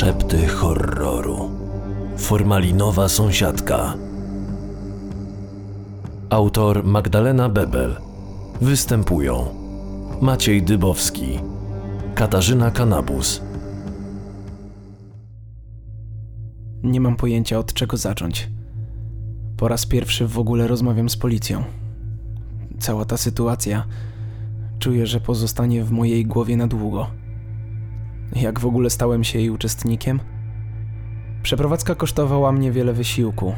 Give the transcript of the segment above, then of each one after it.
Szepty horroru. Formalinowa sąsiadka. Autor Magdalena Bebel. Występują Maciej Dybowski, Katarzyna Kanabus. Nie mam pojęcia od czego zacząć. Po raz pierwszy w ogóle rozmawiam z policją. Cała ta sytuacja czuję, że pozostanie w mojej głowie na długo. Jak w ogóle stałem się jej uczestnikiem? Przeprowadzka kosztowała mnie wiele wysiłku.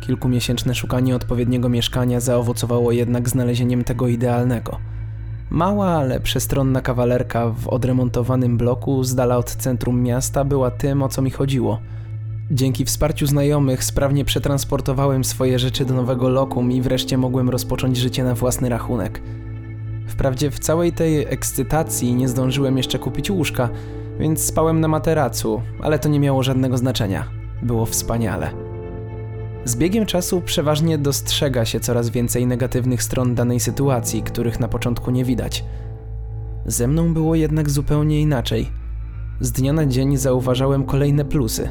Kilkumiesięczne szukanie odpowiedniego mieszkania zaowocowało jednak znalezieniem tego idealnego. Mała, ale przestronna kawalerka w odremontowanym bloku z dala od centrum miasta była tym, o co mi chodziło. Dzięki wsparciu znajomych sprawnie przetransportowałem swoje rzeczy do nowego lokum i wreszcie mogłem rozpocząć życie na własny rachunek. Wprawdzie w całej tej ekscytacji nie zdążyłem jeszcze kupić łóżka, więc spałem na materacu, ale to nie miało żadnego znaczenia. Było wspaniale. Z biegiem czasu przeważnie dostrzega się coraz więcej negatywnych stron danej sytuacji, których na początku nie widać. Ze mną było jednak zupełnie inaczej. Z dnia na dzień zauważałem kolejne plusy.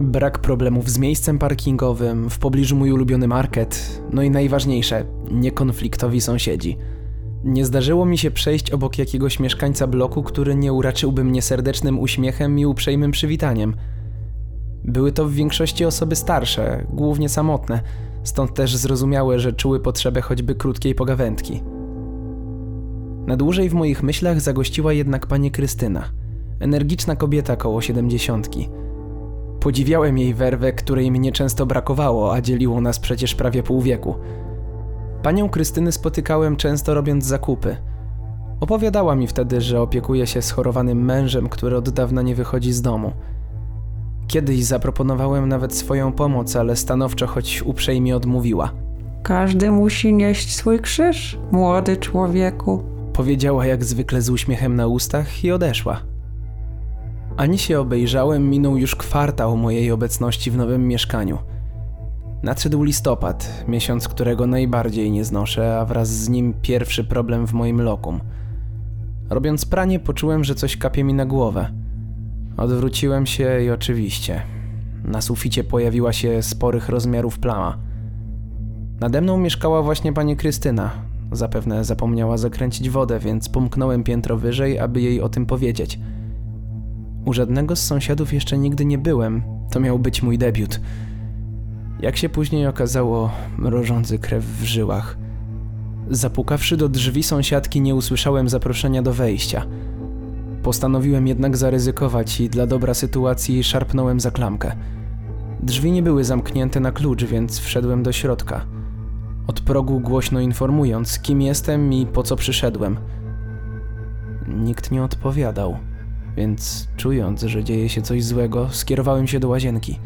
Brak problemów z miejscem parkingowym, w pobliżu mój ulubiony market, no i najważniejsze, niekonfliktowi sąsiedzi. Nie zdarzyło mi się przejść obok jakiegoś mieszkańca bloku, który nie uraczyłby mnie serdecznym uśmiechem i uprzejmym przywitaniem. Były to w większości osoby starsze, głównie samotne, stąd też zrozumiałe, że czuły potrzebę choćby krótkiej pogawędki. Na dłużej w moich myślach zagościła jednak pani Krystyna, energiczna kobieta koło siedemdziesiątki. Podziwiałem jej werwę, której mnie często brakowało, a dzieliło nas przecież prawie pół wieku. Panią Krystyny spotykałem często robiąc zakupy. Opowiadała mi wtedy, że opiekuje się schorowanym mężem, który od dawna nie wychodzi z domu. Kiedyś zaproponowałem nawet swoją pomoc, ale stanowczo, choć uprzejmie odmówiła. Każdy musi nieść swój krzyż, młody człowieku. Powiedziała jak zwykle z uśmiechem na ustach i odeszła. Ani się obejrzałem, minął już kwartał mojej obecności w nowym mieszkaniu. Nadszedł listopad, miesiąc, którego najbardziej nie znoszę, a wraz z nim pierwszy problem w moim lokum. Robiąc pranie, poczułem, że coś kapie mi na głowę. Odwróciłem się i oczywiście. Na suficie pojawiła się sporych rozmiarów plama. Nade mną mieszkała właśnie pani Krystyna. Zapewne zapomniała zakręcić wodę, więc pomknąłem piętro wyżej, aby jej o tym powiedzieć. U żadnego z sąsiadów jeszcze nigdy nie byłem. To miał być mój debiut. Jak się później okazało, mrożący krew w żyłach. Zapukawszy do drzwi sąsiadki, nie usłyszałem zaproszenia do wejścia. Postanowiłem jednak zaryzykować i dla dobra sytuacji szarpnąłem za klamkę. Drzwi nie były zamknięte na klucz, więc wszedłem do środka. Od progu głośno informując, kim jestem i po co przyszedłem. Nikt nie odpowiadał, więc czując, że dzieje się coś złego, skierowałem się do łazienki.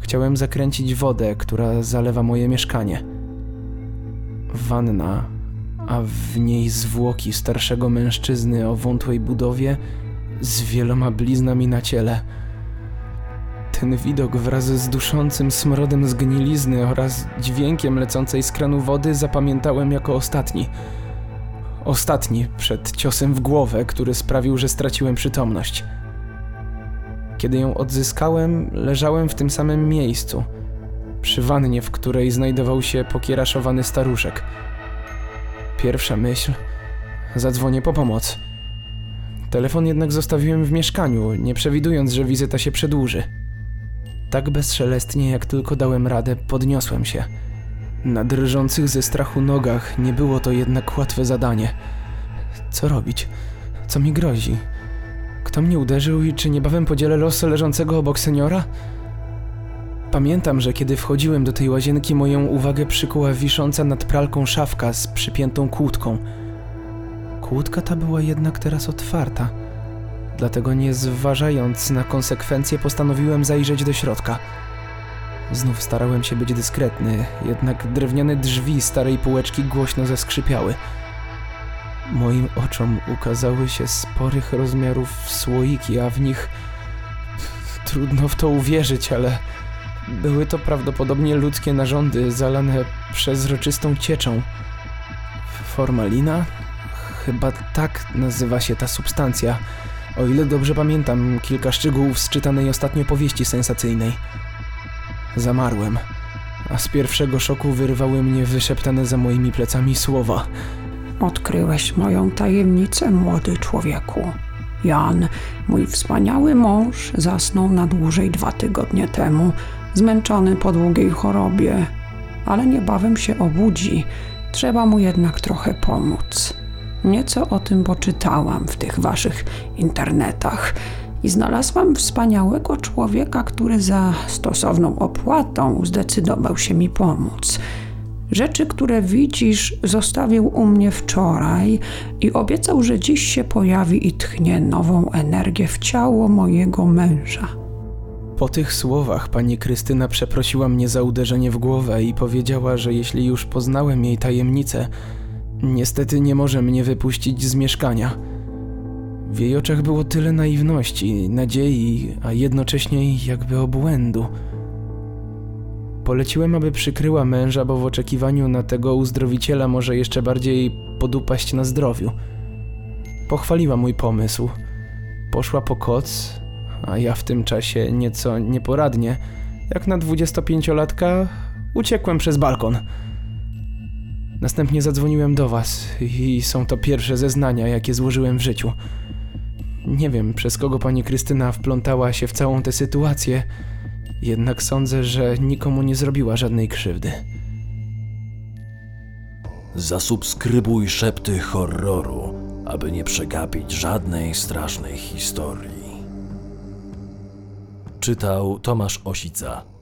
Chciałem zakręcić wodę, która zalewa moje mieszkanie. Wanna, a w niej zwłoki starszego mężczyzny o wątłej budowie z wieloma bliznami na ciele. Ten widok wraz z duszącym smrodem zgnilizny oraz dźwiękiem lecącej z kranu wody zapamiętałem jako ostatni. Ostatni przed ciosem w głowę, który sprawił, że straciłem przytomność. Kiedy ją odzyskałem, leżałem w tym samym miejscu, przy wannie, w której znajdował się pokieraszowany staruszek. Pierwsza myśl: zadzwonię po pomoc. Telefon jednak zostawiłem w mieszkaniu, nie przewidując, że wizyta się przedłuży. Tak bezszelestnie, jak tylko dałem radę, podniosłem się. Na drżących ze strachu nogach nie było to jednak łatwe zadanie. Co robić? Co mi grozi? Kto mnie uderzył i czy niebawem podzielę los leżącego obok seniora? Pamiętam, że kiedy wchodziłem do tej łazienki, moją uwagę przykuła wisząca nad pralką szafka z przypiętą kłódką. Kłódka ta była jednak teraz otwarta, dlatego nie zważając na konsekwencje, postanowiłem zajrzeć do środka. Znów starałem się być dyskretny, jednak drewniane drzwi starej półeczki głośno zaskrzypiały. Moim oczom ukazały się sporych rozmiarów słoiki, a w nich trudno w to uwierzyć, ale były to prawdopodobnie ludzkie narządy zalane przezroczystą cieczą. Formalina? Chyba tak nazywa się ta substancja. O ile dobrze pamiętam kilka szczegółów z czytanej ostatnio powieści sensacyjnej. Zamarłem, a z pierwszego szoku wyrwały mnie wyszeptane za moimi plecami słowa. Odkryłeś moją tajemnicę, młody człowieku. Jan, mój wspaniały mąż, zasnął na dłużej dwa tygodnie temu, zmęczony po długiej chorobie, ale niebawem się obudzi. Trzeba mu jednak trochę pomóc. Nieco o tym poczytałam w tych waszych internetach i znalazłam wspaniałego człowieka, który za stosowną opłatą zdecydował się mi pomóc. Rzeczy, które widzisz, zostawił u mnie wczoraj i obiecał, że dziś się pojawi i tchnie nową energię w ciało mojego męża. Po tych słowach pani Krystyna przeprosiła mnie za uderzenie w głowę i powiedziała, że jeśli już poznałem jej tajemnicę, niestety nie może mnie wypuścić z mieszkania. W jej oczach było tyle naiwności, nadziei, a jednocześnie jakby obłędu. Poleciłem, aby przykryła męża, bo w oczekiwaniu na tego uzdrowiciela może jeszcze bardziej podupaść na zdrowiu. Pochwaliła mój pomysł. Poszła po koc, a ja w tym czasie nieco nieporadnie, jak na 25-latka, uciekłem przez balkon. Następnie zadzwoniłem do was i są to pierwsze zeznania, jakie złożyłem w życiu. Nie wiem, przez kogo pani Krystyna wplątała się w całą tę sytuację, jednak sądzę, że nikomu nie zrobiła żadnej krzywdy. Zasubskrybuj szepty horroru, aby nie przegapić żadnej strasznej historii. Czytał Tomasz Osica.